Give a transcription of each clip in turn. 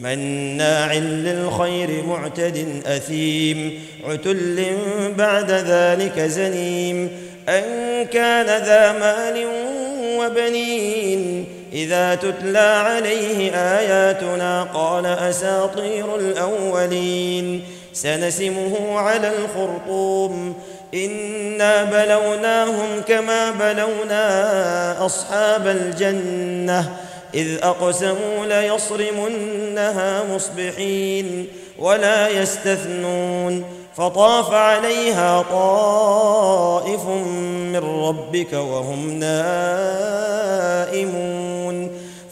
مناع للخير معتد أثيم عتل بعد ذلك زنيم. أن كان ذا مال وبنين إذا تتلى عليه آياتنا قال أساطير الأولين. سنسمه على الخرطوم. إنا بلوناهم كما بلونا أصحاب الجنة. إذ أقسموا ليصرمنها مصبحين ولا يستثنون فطاف عليها طائف من ربك وهم نائمون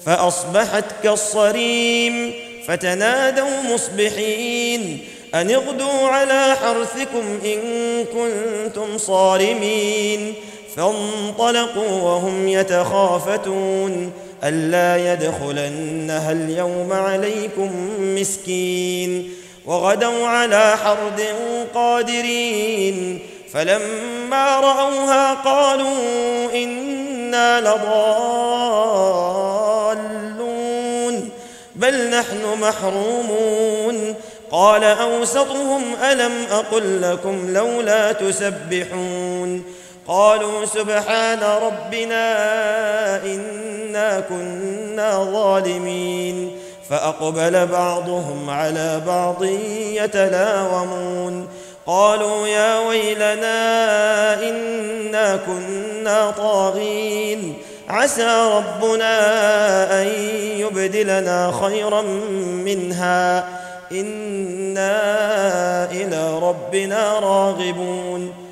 فأصبحت كالصريم فتنادوا مصبحين أن اغدوا على حرثكم إن كنتم صارمين فانطلقوا وهم يتخافتون ألا يدخلنها اليوم عليكم مسكين وغدوا على حرد قادرين فلما رأوها قالوا إنا لضالون بل نحن محرومون قال أوسطهم ألم أقل لكم لولا تسبحون قالوا سبحان ربنا إنا كنا ظالمين. فأقبل بعضهم على بعض يتلاومون. قالوا يا ويلنا إنا كنا طاغين. عسى ربنا أن يبدلنا خيرا منها. إنا إلى ربنا راغبون.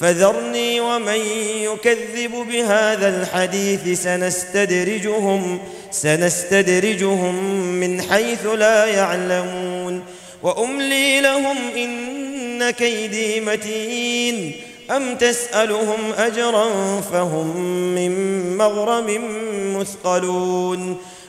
فذرني ومن يكذب بهذا الحديث سنستدرجهم سنستدرجهم من حيث لا يعلمون. وأملي لهم إن كيدي متين. أم تسألهم أجرا فهم من مغرم مثقلون.